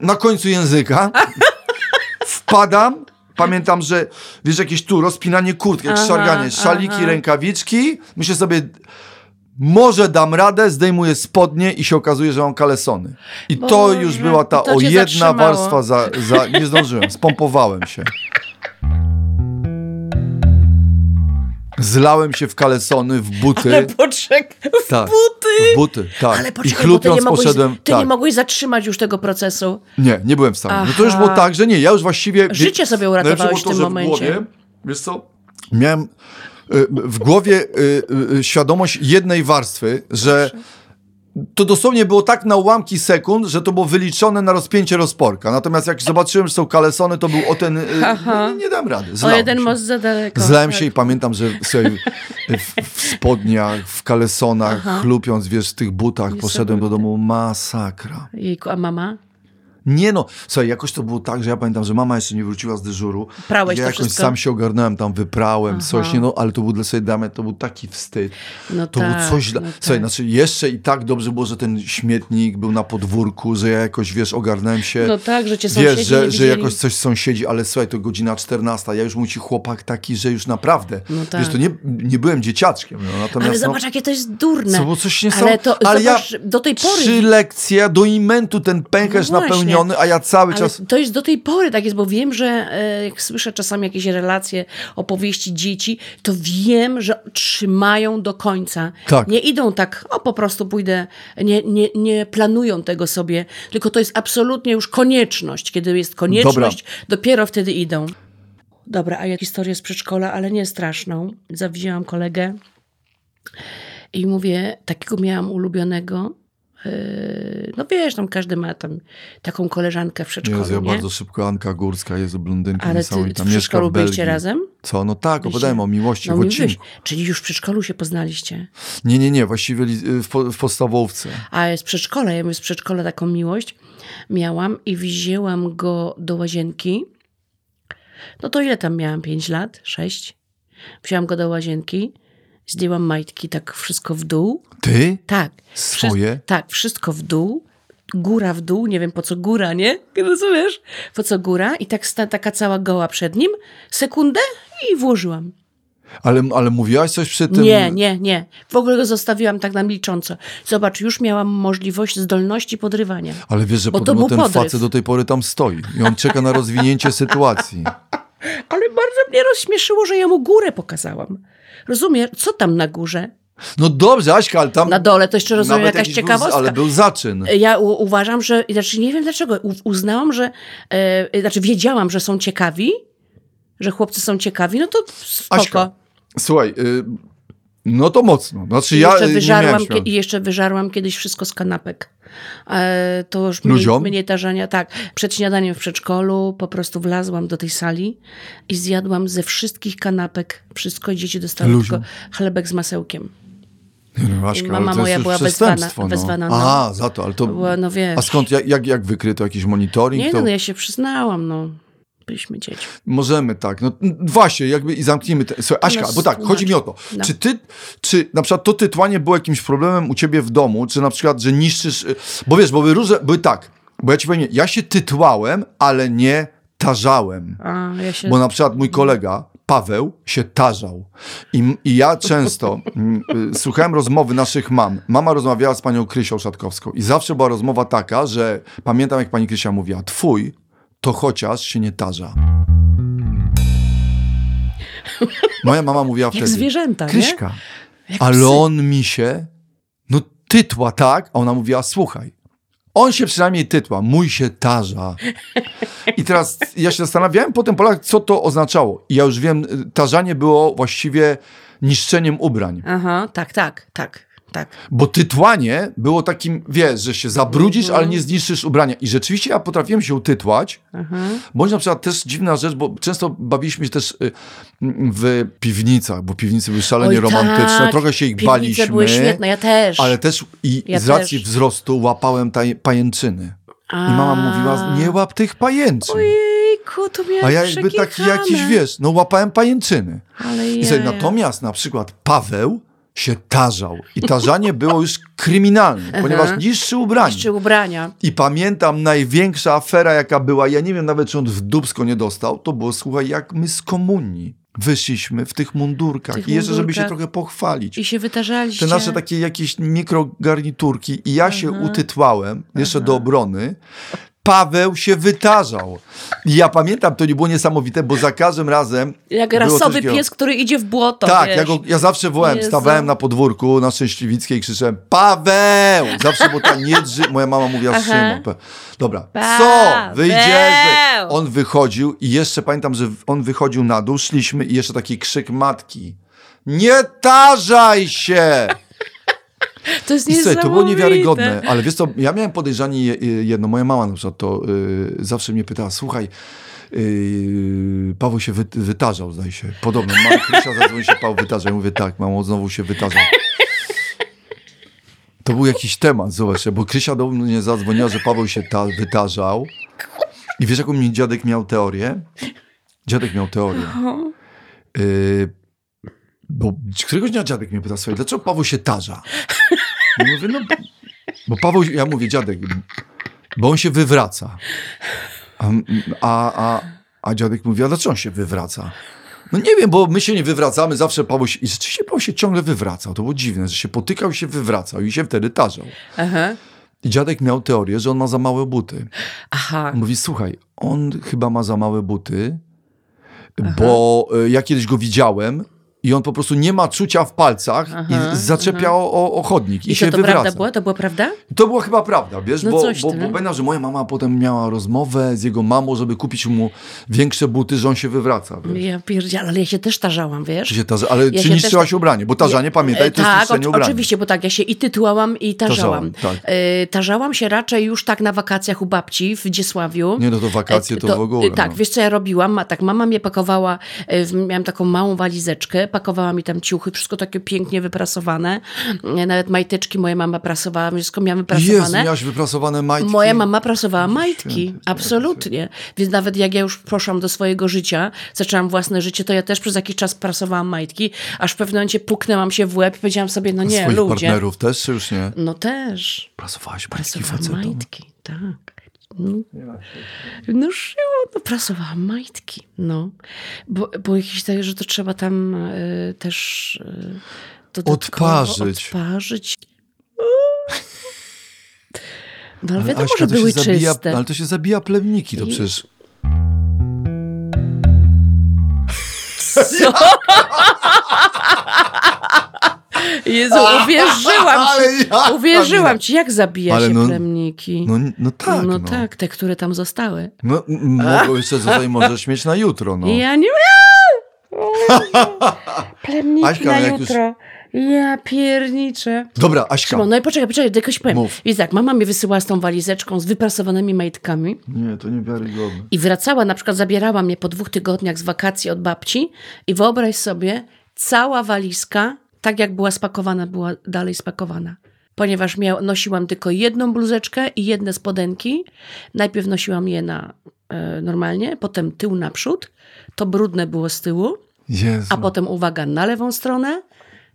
na końcu języka. Wpadam, pamiętam, że wiesz, jakieś tu rozpinanie kurtki, Aha, szarganie, szaliki, aha. rękawiczki. Myślę sobie, może dam radę, zdejmuję spodnie i się okazuje, że mam kalesony. I to już była ta o jedna warstwa za, za... Nie zdążyłem, spompowałem się. Zlałem się w kalesony, w buty. Ale poczek, w Tak, buty. W buty, tak. Ale I poczekaj, ty chlupiąc nie, mogłeś, poszedłem. ty tak. nie mogłeś zatrzymać już tego procesu. Nie, nie byłem w stanie. No to już Aha. było tak, że nie, ja już właściwie... Życie sobie uratowałeś było w tym momencie. W głowie, wiesz co, miałem y, w głowie y, y, świadomość jednej warstwy, że to dosłownie było tak na ułamki sekund, że to było wyliczone na rozpięcie rozporka. Natomiast jak zobaczyłem, że są kalesony, to był o ten... y, Aha. Nie dam rady. O Zlałem jeden się. most za daleko. Zlałem Tak. się i pamiętam, że sobie w, w spodniach, w kalesonach, chlupiąc, wiesz, w tych butach, poszedłem do domu. Masakra. Jejku, a mama? Nie no, słuchaj, jakoś to było tak, że ja pamiętam, że mama jeszcze nie wróciła z dyżuru. Prałeś ja to jakoś wszystko? sam się ogarnąłem, tam wyprałem Aha. coś, nie no, ale to był dla sobie damy, to był taki wstyd. No To tak, było coś dla... no Słuchaj, tak. znaczy jeszcze i tak dobrze było, że ten śmietnik był na podwórku, że ja jakoś, wiesz, ogarnąłem się. No tak, że cię sąsiedzi Wiesz, że, nie że jakoś coś sąsiedzi, ale słuchaj, to godzina 14, ja już ci chłopak taki, że już naprawdę, No tak. wiesz, to nie, nie byłem dzieciaczkiem, no, natomiast Ale no, zobacz, jakie to jest durne. co było coś Ale niesamowitego. to, ale zobacz, ja do tej pory... trzy lekcje do imentu ten pęcherz No właśnie. A ja cały Ale czas... to jest do tej pory tak jest, bo wiem, że e, jak słyszę czasami jakieś relacje, opowieści dzieci, to wiem, że trzymają do końca. Tak. Nie idą tak, o po prostu pójdę, nie, nie, nie planują tego sobie, tylko to jest absolutnie już konieczność. Kiedy jest konieczność, dopiero wtedy idą. Dobra, a ja historię z przedszkola, ale nie straszną. Zawzięłam kolegę i mówię, takiego miałam ulubionego. Yy, No wiesz, tam każdy ma tam taką koleżankę w przedszkolu, Jezu, ja nie? bardzo szybko, Anka Górska, Jezu, blondynka Ale ty w mieszka przedszkolu w Belgii. byliście razem? Co? No tak, opowiadałem o miłości No w odcinku. czyli już w przedszkolu się poznaliście. Nie, nie, nie, właściwie w, po, w podstawówce. A z przedszkola, ja z przedszkola taką miłość miałam i wzięłam go do łazienki. No to ile tam miałam? Pięć lat? Sześć? Wzięłam go do łazienki, zdjęłam majtki, tak wszystko w dół. Ty? Tak. Swoje? Tak, wszystko w dół. Góra w dół, nie wiem po co góra, nie? Rozumiesz? Po co góra? I tak sta, taka cała goła przed nim. Sekundę i włożyłam. Ale, ale mówiłaś coś przy tym? Nie, nie, nie. W ogóle go zostawiłam tak na milcząco. Zobacz, już miałam możliwość, zdolności podrywania. Ale wiesz, że Bo podobno ten podryw. facet do tej pory tam stoi i on czeka na rozwinięcie sytuacji. Ale bardzo mnie rozśmieszyło, że ja mu górę pokazałam. Rozumiesz? Co tam na górze? No dobrze, Aśka, ale tam... Na dole to jeszcze rozumiem jakaś Był, ciekawostka. ale był zaczyn. Ja u, uważam, że, znaczy nie wiem dlaczego, u, uznałam, że, e, znaczy wiedziałam, że są ciekawi, że chłopcy są ciekawi, no to spoko. Aśka. Słuchaj, y, no to mocno. Znaczy I ja jeszcze, y, nie wyżarłam. I jeszcze wyżarłam kiedyś wszystko z kanapek. E, to już mniej, Ludziom? mniej tarzania. Tak, przed śniadaniem w przedszkolu po prostu wlazłam do tej sali i zjadłam ze wszystkich kanapek wszystko i dzieci dostały Ludziom? tylko chlebek z masełkiem. No, Aśka, mama moja była wezwana- wezwana, no. A, za to, ale to... Była, no wiesz. A skąd, jak, jak, jak wykryto jakiś monitoring? Nie, to... no ja się przyznałam, no. Byliśmy dzieci. Możemy tak. No właśnie, jakby i zamknijmy. Te... Słuchaj, Aśka, No, bo tak, chodzi mi o to. No. Czy ty, czy na przykład to tytłanie było jakimś problemem u ciebie w domu, czy na przykład, że niszczysz, y, bo wiesz, bo były różne, były tak, bo ja ci powiem, ja się tytłałem, ale nie tarzałem. A, ja się... Bo na przykład mój kolega Paweł się tarzał. I, i ja często mm, y, słuchałem rozmowy naszych mam. Mama rozmawiała z panią Krysią Szatkowską i zawsze była rozmowa taka, że pamiętam jak pani Krysia mówiła, twój to chociaż się nie tarza. Moja mama mówiła wtedy. zwierzęta, nie? Kryśka, Jak ale on mi się, no tytła tak, a ona mówiła, słuchaj, on się przynajmniej tytła, mój się tarza. I teraz ja się zastanawiałem potem po latach, co to oznaczało. I ja już wiem, y, tarzanie było właściwie niszczeniem ubrań. Aha, tak, tak, tak, tak. Bo tytłanie było takim, wiesz, że się zabrudzisz, Mhm. ale nie zniszczysz ubrania. I rzeczywiście ja potrafiłem się utytłać. Bądź na przykład też dziwna rzecz, bo często bawiliśmy się też y, w piwnicach, bo piwnice były szalenie Oj, romantyczne. tak. Trochę się ich Piwnice baliśmy. były świetne, ja też. Ale też i Ja z racji też. wzrostu łapałem taj, pajęczyny. I mama mówiła, nie łap tych pajęczyn. Ojejku, to miałeś A ja jakby taki jakiś, wiesz, no łapałem pajęczyny. Ale I sobie, natomiast na przykład Paweł się tarzał. I tarzanie było już kryminalne, ponieważ niszczył ubranie. Czy ubrania. I pamiętam największa afera, jaka była, ja nie wiem nawet, czy on w dubsko nie dostał, to było, słuchaj, jak my z komunii wyszliśmy w tych mundurkach. tych I jeszcze, żeby się mundurkach. trochę pochwalić. I się wytarzaliście. Te nasze takie jakieś mikrogarniturki i ja się utytłałem jeszcze do obrony. Paweł się wytarzał. I ja pamiętam, to nie było niesamowite, bo za każdym razem. Jak rasowy pies, który idzie w błoto, Tak, wiesz. ja, go, ja zawsze wołałem, Jezu. stawałem na podwórku na Szczęśliwickiej i krzyczałem Paweł! Zawsze było ta nie drzy... Moja mama mówiła. Szymon. Dobra, co? Paweł! Wyjdziesz! On wychodził i jeszcze pamiętam, że on wychodził na dół, szliśmy i jeszcze taki krzyk matki. Nie tarzaj się! To jest I słuchaj, to było niewiarygodne, ale wiesz co, ja miałem podejrzanie je- jedno, moja mama na przykład to y, zawsze mnie pytała, słuchaj, y, Paweł się wy, wytarzał, zdaje się, podobno, mama Krysia zadzwoni się, Paweł wytarza, ja mówię, tak, mamo, znowu się wytarzał. To był jakiś temat, zobacz, bo Krysia do mnie zadzwoniła, że Paweł się ta, wytarzał i wiesz, jaką mi dziadek miał teorię? Dziadek miał teorię. Y, bo któregoś dnia dziadek mnie pyta, słuchaj, dlaczego Paweł się tarza? Ja mówię, no, bo Paweł, ja mówię, dziadek, bo on się wywraca. A, a, a, a dziadek mówi, a dlaczego on się wywraca? No nie wiem, bo my się nie wywracamy, zawsze Paweł się... I rzeczywiście Paweł się ciągle wywracał. To było dziwne, że się potykał i się wywracał i się wtedy tarzał. Aha. I dziadek miał teorię, że on ma za małe buty. Aha. Mówi, słuchaj, on chyba ma za małe buty, bo y, ja kiedyś go widziałem i on po prostu nie ma czucia w palcach Aha, i zaczepia o, o chodnik i, I się to, to wywraca. prawda była? To była prawda? To była chyba prawda, wiesz, No bo, coś bo, bo pamiętam, że moja mama potem miała rozmowę z jego mamą, żeby kupić mu większe buty, że on się wywraca. Wiesz. Ja pierdzielę, ale ja się też tarzałam, wiesz? Się tarza, ale Ja czy się niszczyłaś też- ubranie? Bo tarzanie, pamiętaj, to jest tak, niszczenie oczy- ubrania. oczywiście, bo tak, ja się i tytułałam, i tarzałam. Tarzałam, tak. E, tarzałam się raczej już tak na wakacjach u babci w Dziesławiu. Nie, no to wakacje E, to w ogóle, e, Tak, no. wiesz co ja robiłam? Tak, mama mnie pakowała, miałam taką małą walizeczkę, pakowała mi tam ciuchy, wszystko takie pięknie wyprasowane. E, Nawet majteczki moja mama prasowała, wszystko miałam Jezu, wyprasowane. miałaś wyprasowane majtki. Moja mama prasowała majtki, Święty, absolutnie. Więc nawet jak ja już poszłam do swojego życia, zaczęłam własne życie, to ja też przez jakiś czas prasowałam majtki, aż w pewnym momencie puknęłam się w łeb i powiedziałam sobie, no nie, Swoich ludzie. partnerów też, czy już nie? No też. Prasowałaś majtki facetom? majtki, tak. No, no szyło, no prasowałam majtki, no. Bo, bo jakieś takie, że to trzeba tam y, też y, Odparzyć. odparzyć. No ale Ale wiadomo, Aśka, że były zabija, czyste. Ale to się zabija plemniki, to I- przecież... Jezu, uwierzyłam ci. Uwierzyłam ci, jak zabija Ale się no- plemniki. No, no tak, no, no. tak, te, które tam zostały. No, mogą jeszcze tutaj możesz mieć na jutro, no. Ja nie Plemniki Aśka, na już- jutro. Ja pierniczę. Dobra, Aśka. Szymon, no i poczekaj, poczekaj, się powiem. Mów. Więc tak, mama mnie wysyłała z tą walizeczką, z wyprasowanymi majtkami Nie, to niewiarygodne. i wracała, na przykład zabierała mnie po dwóch tygodniach z wakacji od babci i wyobraź sobie, cała walizka, tak jak była spakowana, była dalej spakowana. Ponieważ miał, nosiłam tylko jedną bluzeczkę i jedne spodenki. Najpierw nosiłam je na e, normalnie, potem tył naprzód. To brudne było z tyłu. Jezu. A potem uwaga, na lewą stronę,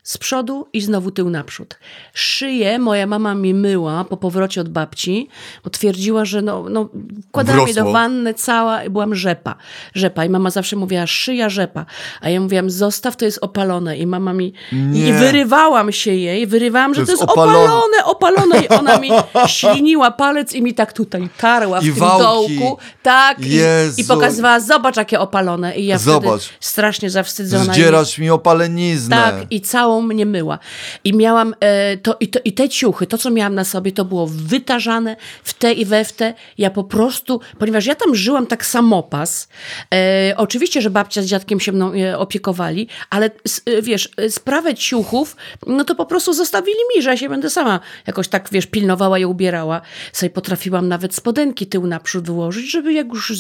z przodu i znowu tył naprzód. Szyję moja mama mi myła po powrocie od babci, bo twierdziła, że no, no wkładała mnie do wanny cała i byłam rzepa. Rzepa. I mama zawsze mówiła, szyja rzepa. A ja mówiłam, zostaw, to jest opalone. I mama mi... Nie. I wyrywałam się jej, wyrywałam, że To to jest opalone. opalone, opalone. I ona mi śliniła palec i mi tak tutaj tarła w I tym wałki. dołku. Tak. I. I pokazywała, zobacz, jakie opalone. I ja Zobacz. strasznie zawstydzona. Zdzierasz mi opaleniznę. tak, i całą mnie myła. I miałam e, to, i, to, i te ciuchy, to co miałam na sobie, to było wytarzane w te i we w te. Ja po prostu, ponieważ ja tam żyłam tak samopas, e, oczywiście, że babcia z dziadkiem się mną e, opiekowali, ale e, wiesz, e, sprawę ciuchów, no to po prostu zostawili mi, że ja się będę sama jakoś tak, wiesz, pilnowała i ubierała. Sobie potrafiłam nawet spodenki tył naprzód wyłożyć, żeby jak już... E,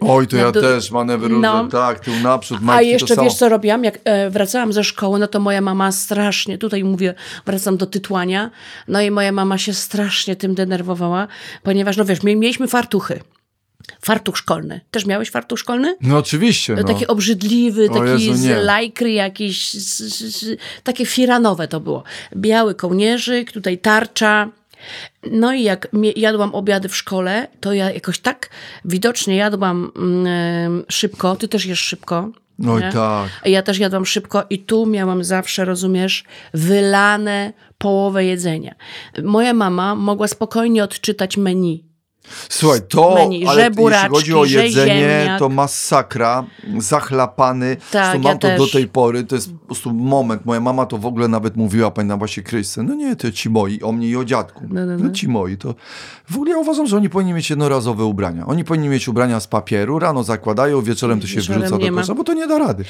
Oj, to ja do- też manewry różne. No. Tak, tył naprzód, a jeszcze wiesz, co robiłam? Jak wracałam ze szkoły, no to moja mama strasznie, tutaj mówię, wracam do tytłania, no i moja mama się strasznie tym denerwowała, ponieważ, no wiesz, my mieliśmy fartuchy. Fartuch szkolny. Też miałeś fartuch szkolny? No oczywiście, no. Taki obrzydliwy, O taki Jezu, z lajkry jakiś, z, z, z, takie firanowe to było. Biały kołnierzyk, tutaj tarcza. No i jak jadłam obiady w szkole, to ja jakoś tak widocznie jadłam mm, szybko. Ty też jesz szybko. Oj, nie? tak. Ja też jadłam szybko i tu miałam zawsze, rozumiesz, wylane połowę jedzenia. Moja mama mogła spokojnie odczytać meni. Słuchaj, to, menu, ale jeśli chodzi o jedzenie, ziemniak. to masakra, zachlapany. Tak, ja mam to do tej pory, to jest po prostu moment. Moja mama to w ogóle nawet mówiła, pamiętam właśnie Krysce, no nie, to ci moi, o mnie i o dziadku. No, no, No, no. ci moi, to w ogóle ja uważam, że oni powinni mieć jednorazowe ubrania. Oni powinni mieć ubrania z papieru, rano zakładają, wieczorem to się Wieczorem wrzuca do kosza, bo to nie da rady.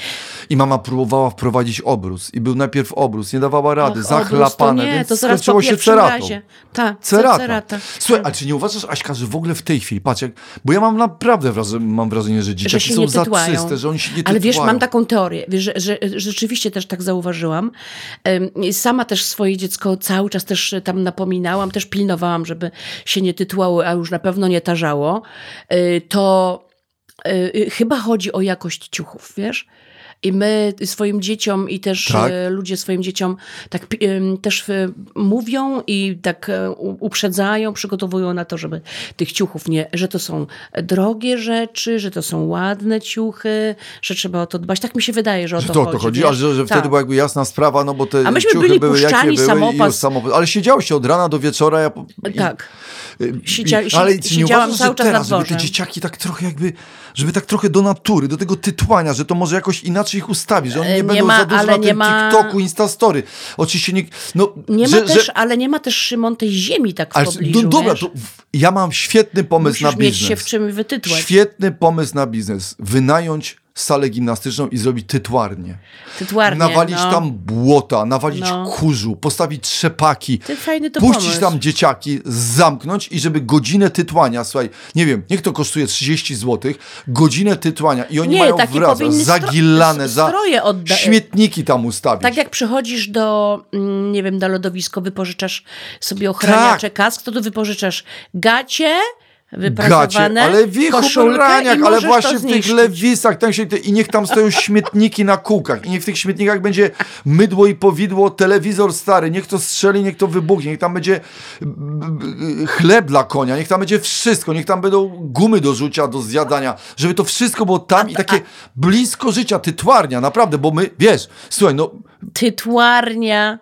I mama próbowała wprowadzić obrus i był najpierw obrus, nie dawała rady, Och, zachlapane, obrus to nie, więc to zaraz skończyło się ceratą. Tak, Cerata. cerata. Słuchaj, a czy nie uważasz, Aśka, że w ogóle w tej chwili, patrz, jak, bo ja mam naprawdę wrażenie, mam wrażenie, że dzieciaki się są nie za tytłają. czyste, że oni się nie Ale wiesz, mam taką teorię, wiesz, że, że rzeczywiście też tak zauważyłam. Sama też swoje dziecko cały czas też tam napominałam, też pilnowałam, żeby się nie tytłało, a już na pewno nie tarzało. Y, To y, chyba chodzi o jakość ciuchów, wiesz? I my swoim dzieciom i też Tak. e, ludzie swoim dzieciom tak też e, mówią i tak e, uprzedzają, przygotowują na to, żeby tych ciuchów nie, że to są drogie rzeczy, że to są ładne ciuchy, że trzeba o to dbać. Tak mi się wydaje, że o Że to, to, chodzi. to chodzi, a że, że Tak. wtedy była jakby jasna sprawa, no bo te A myśmy ciuchy byli były jakie były samopas. samopas. Ale siedziało się od rana do wieczora. Ja, i, Tak. Siedzia- i- ale si- czy nie siedziałam uważasz, cały że czas na teraz, żeby te dzieciaki tak trochę jakby, żeby tak trochę do natury, do tego tytłania, że to może jakoś inaczej ich ustawi, że oni E, nie, nie będą ma, za dużo na tym ma- TikToku, Instastory. Oczywiście nie, no, Nie że, ma też, że, ale nie ma też, Szymon, tej ziemi tak w ale, pobliżu, no dobra, wiesz? to ja mam świetny pomysł Musisz na mieć biznes. się w czym wytytłać. Świetny pomysł na biznes. Wynająć salę gimnastyczną i zrobić tytłarnię. Tytłarnie, nawalić no. tam błota, nawalić No. kurzu, postawić trzepaki, puścić pomysł. tam dzieciaki, zamknąć i żeby godzinę tytłania, słuchaj, nie wiem, niech to kosztuje 30 zł, godzinę tytłania i oni Nie, mają takie wraz, powinny stro- zagilane, za śmietniki tam ustawić. Tak jak przychodzisz do, mm, nie wiem, do lodowisko, wypożyczasz sobie ochraniacze kask, to tu wypożyczasz gacie, Gacie, wyprasowane, ale w ich ubraniach, ale właśnie w tych lewisach, tam się, i niech tam stoją śmietniki na kółkach, i niech w tych śmietnikach będzie mydło i powidło, telewizor stary, niech to strzeli, niech to wybuchnie, niech tam będzie chleb dla konia, niech tam będzie wszystko, niech tam będą gumy do rzucia, do zjadania, żeby to wszystko było tam i takie blisko życia, tytwarnia, naprawdę, bo my, wiesz, słuchaj, no, Tytłarnia.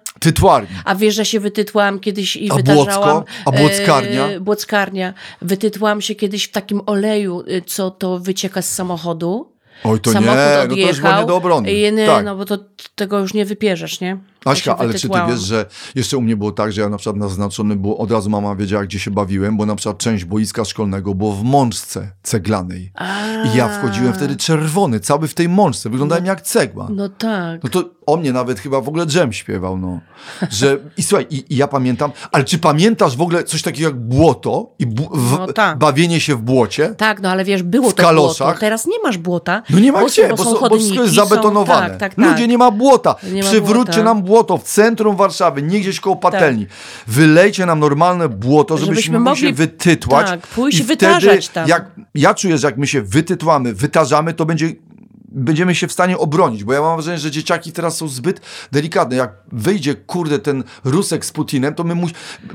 A wiesz, że się wytytłam kiedyś i A wytarzałam... A Błockarnia? E, błockarnia. Wytytłam się kiedyś w takim oleju, y, co to wycieka z samochodu. Oj, to Samochód nie, no to odjechał. już nie do obrony. I nie, Tak. no bo to tego już nie wypierzesz, nie? Aśka, ale czy ty wiesz, że jeszcze u mnie było tak, że ja na przykład naznaczony było, od razu mama wiedziała, gdzie się bawiłem, bo na przykład część boiska szkolnego było w mączce ceglanej. I ja wchodziłem wtedy czerwony, cały w tej mączce, wyglądałem jak cegła. No tak. No to o mnie nawet chyba w ogóle dżem śpiewał, no. Że, I słuchaj, i, i ja pamiętam, ale czy pamiętasz w ogóle coś takiego jak błoto i bu, w, No tak. bawienie się w błocie? Tak, no ale wiesz, było W to kaloszach? błoto. Teraz nie masz błota. No nie ma bo, gdzie, bo, są są, bo chodniki, wszystko jest są- zabetonowane. Tak, tak, tak. Ludzie, nie ma błota. Nie ma Przywróćcie błota. nam błoto w centrum Warszawy, nie gdzieś koło patelni. Wylejcie nam normalne błoto, żebyśmy, Żebyśmy mogli się wytytłać. tak, pójść i wytarzać wtedy, tam. Jak, ja czuję, że jak my się wytytłamy, wytarzamy, to będzie będziemy się w stanie obronić, bo ja mam wrażenie, że dzieciaki teraz są zbyt delikatne. Jak wyjdzie, kurde, ten Rusek z Putinem, to my mu,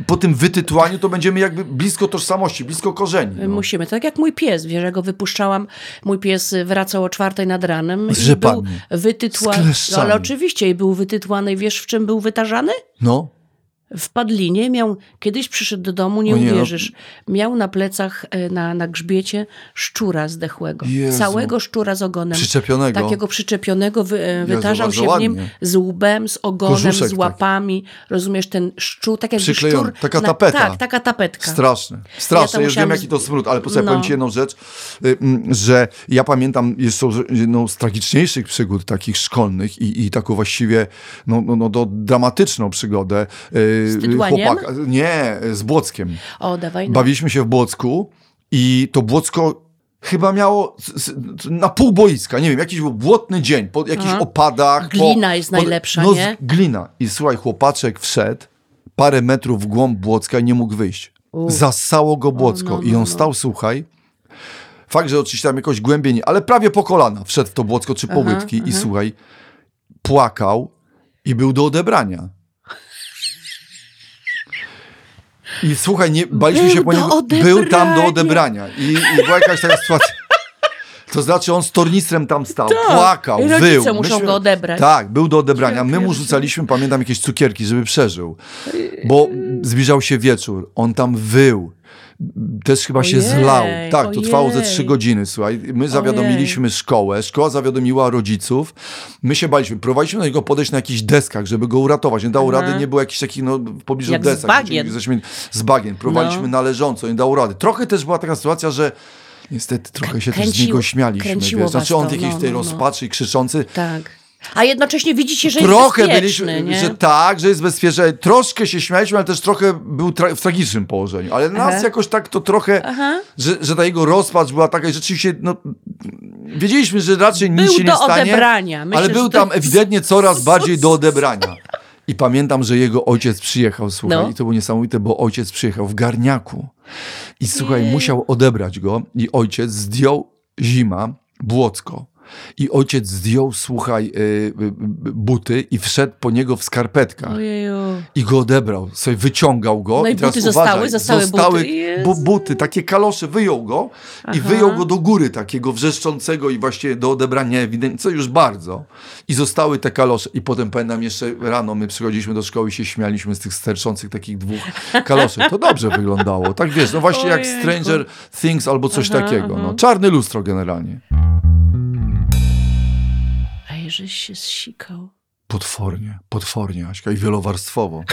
po tym wytytłaniu to będziemy jakby blisko tożsamości, blisko korzeni. No. Musimy. Tak jak mój pies, wiesz, ja go wypuszczałam, mój pies wracał o czwartej nad ranem Z i był. Z kleszczami. Ale oczywiście i był wytytłany. Wiesz, w czym był wytarzany? no. W Padlinie miał, kiedyś przyszedł do domu, nie O nie, no. uwierzysz, miał na plecach, e, na, na grzbiecie szczura zdechłego. Jezu. Całego szczura z ogonem. Przyczepionego. Takiego przyczepionego, wy, e, wytarzał bardzo się w nim ładnie. z łbem, z ogonem, z łapami. Rozumiesz, ten szczur, tak jakby szczur... Taka na- tapeta. Tak, taka tapetka. Straszne. Straszne. Ja Ja wiem, musiałam jaki to smród, ale posłuchaj, No. powiem ci jedną rzecz, y, że ja pamiętam jeszcze jedną z tragiczniejszych przygód takich szkolnych i, i taką właściwie no, no, no, do dramatyczną przygodę. Y, Z Tydłaniem? Nie, z Błockiem. O, dawaj. No. Bawiliśmy się w Błocku i to Błocko chyba miało na pół boiska, nie wiem, jakiś był błotny dzień, po jakichś Aha. opadach. Glina po, jest najlepsza, no, nie? Glina. I słuchaj, chłopaczek wszedł parę metrów w głąb Błocka i nie mógł wyjść. U. Zasało go Błocko. no, I no, on no. stał, słuchaj, fakt, że oczywiście tam jakoś głębiej, nie, ale prawie po kolana wszedł w to Błocko czy po Aha, łydki i słuchaj, płakał i był do odebrania. I słuchaj, nie, baliśmy Był się po niego. Był tam do odebrania. I, I była jakaś taka sytuacja. To znaczy on z tornistrem tam stał, Tak. płakał, I rodzice wył. muszą go odebrać. Tak, był do odebrania. My mu rzucaliśmy, pamiętam, jakieś cukierki, żeby przeżył. Bo zbliżał się wieczór. On tam wył. Też chyba się Ojej, zlał. Tak, to trwało ze ojej. trzy godziny, słuchaj. My zawiadomiliśmy szkołę, szkoła zawiadomiła rodziców. My się baliśmy. Próbowaliśmy do niego podejść na jakichś deskach, żeby go uratować. Nie dało Aha. rady, nie było jakichś takich, no, w pobliżu Jak z desek. bagien. Żeśmy- żeśmy- Z bagien. Próbowaliśmy No. należąco, nie dało rady. Trochę też była taka sytuacja, że Niestety trochę się też z niego śmialiśmy. Wiesz? Znaczy on to, jakiejś no, tej no, no. rozpaczy i krzyczący. Tak. A jednocześnie widzicie, że trochę jest byliśmy, bezpieczny, nie? że tak, że jest bezpieczny. Troszkę się śmialiśmy, ale też trochę był tra- w tragicznym położeniu. Ale nas Aha. jakoś tak to trochę, Aha. że, że ta jego rozpacz była taka i rzeczywiście, no, wiedzieliśmy, że raczej nic Był się nie do stanie. odebrania. Myślę, ale był to tam jest- ewidentnie coraz bardziej do odebrania. I pamiętam, że jego ojciec przyjechał, słuchaj, No. i to było niesamowite, bo ojciec przyjechał w garniaku. I słuchaj, Jej. musiał odebrać go i ojciec zdjął zima, błocko. I ojciec zdjął, słuchaj, y, y, y, buty i wszedł po niego w skarpetkach. Ojeju. I go odebrał, sobie wyciągał go. No i teraz buty zostały? uważaj, Zostały zostały buty? Jezu. bu- buty, takie kalosze, wyjął go i Aha. wyjął go do góry, takiego wrzeszczącego i właśnie do odebrania ewidentnie, co już bardzo. I zostały te kalosze. I potem pamiętam jeszcze rano, my przychodziliśmy do szkoły i się śmialiśmy z tych sterczących takich dwóch kaloszy. To dobrze wyglądało. Tak wiesz, no właśnie jak. Stranger Things albo coś Aha, takiego. aha. No. Czarne lustro generalnie. Żeś się zsikał. Potwornie, potwornie, Aśka, i wielowarstwowo.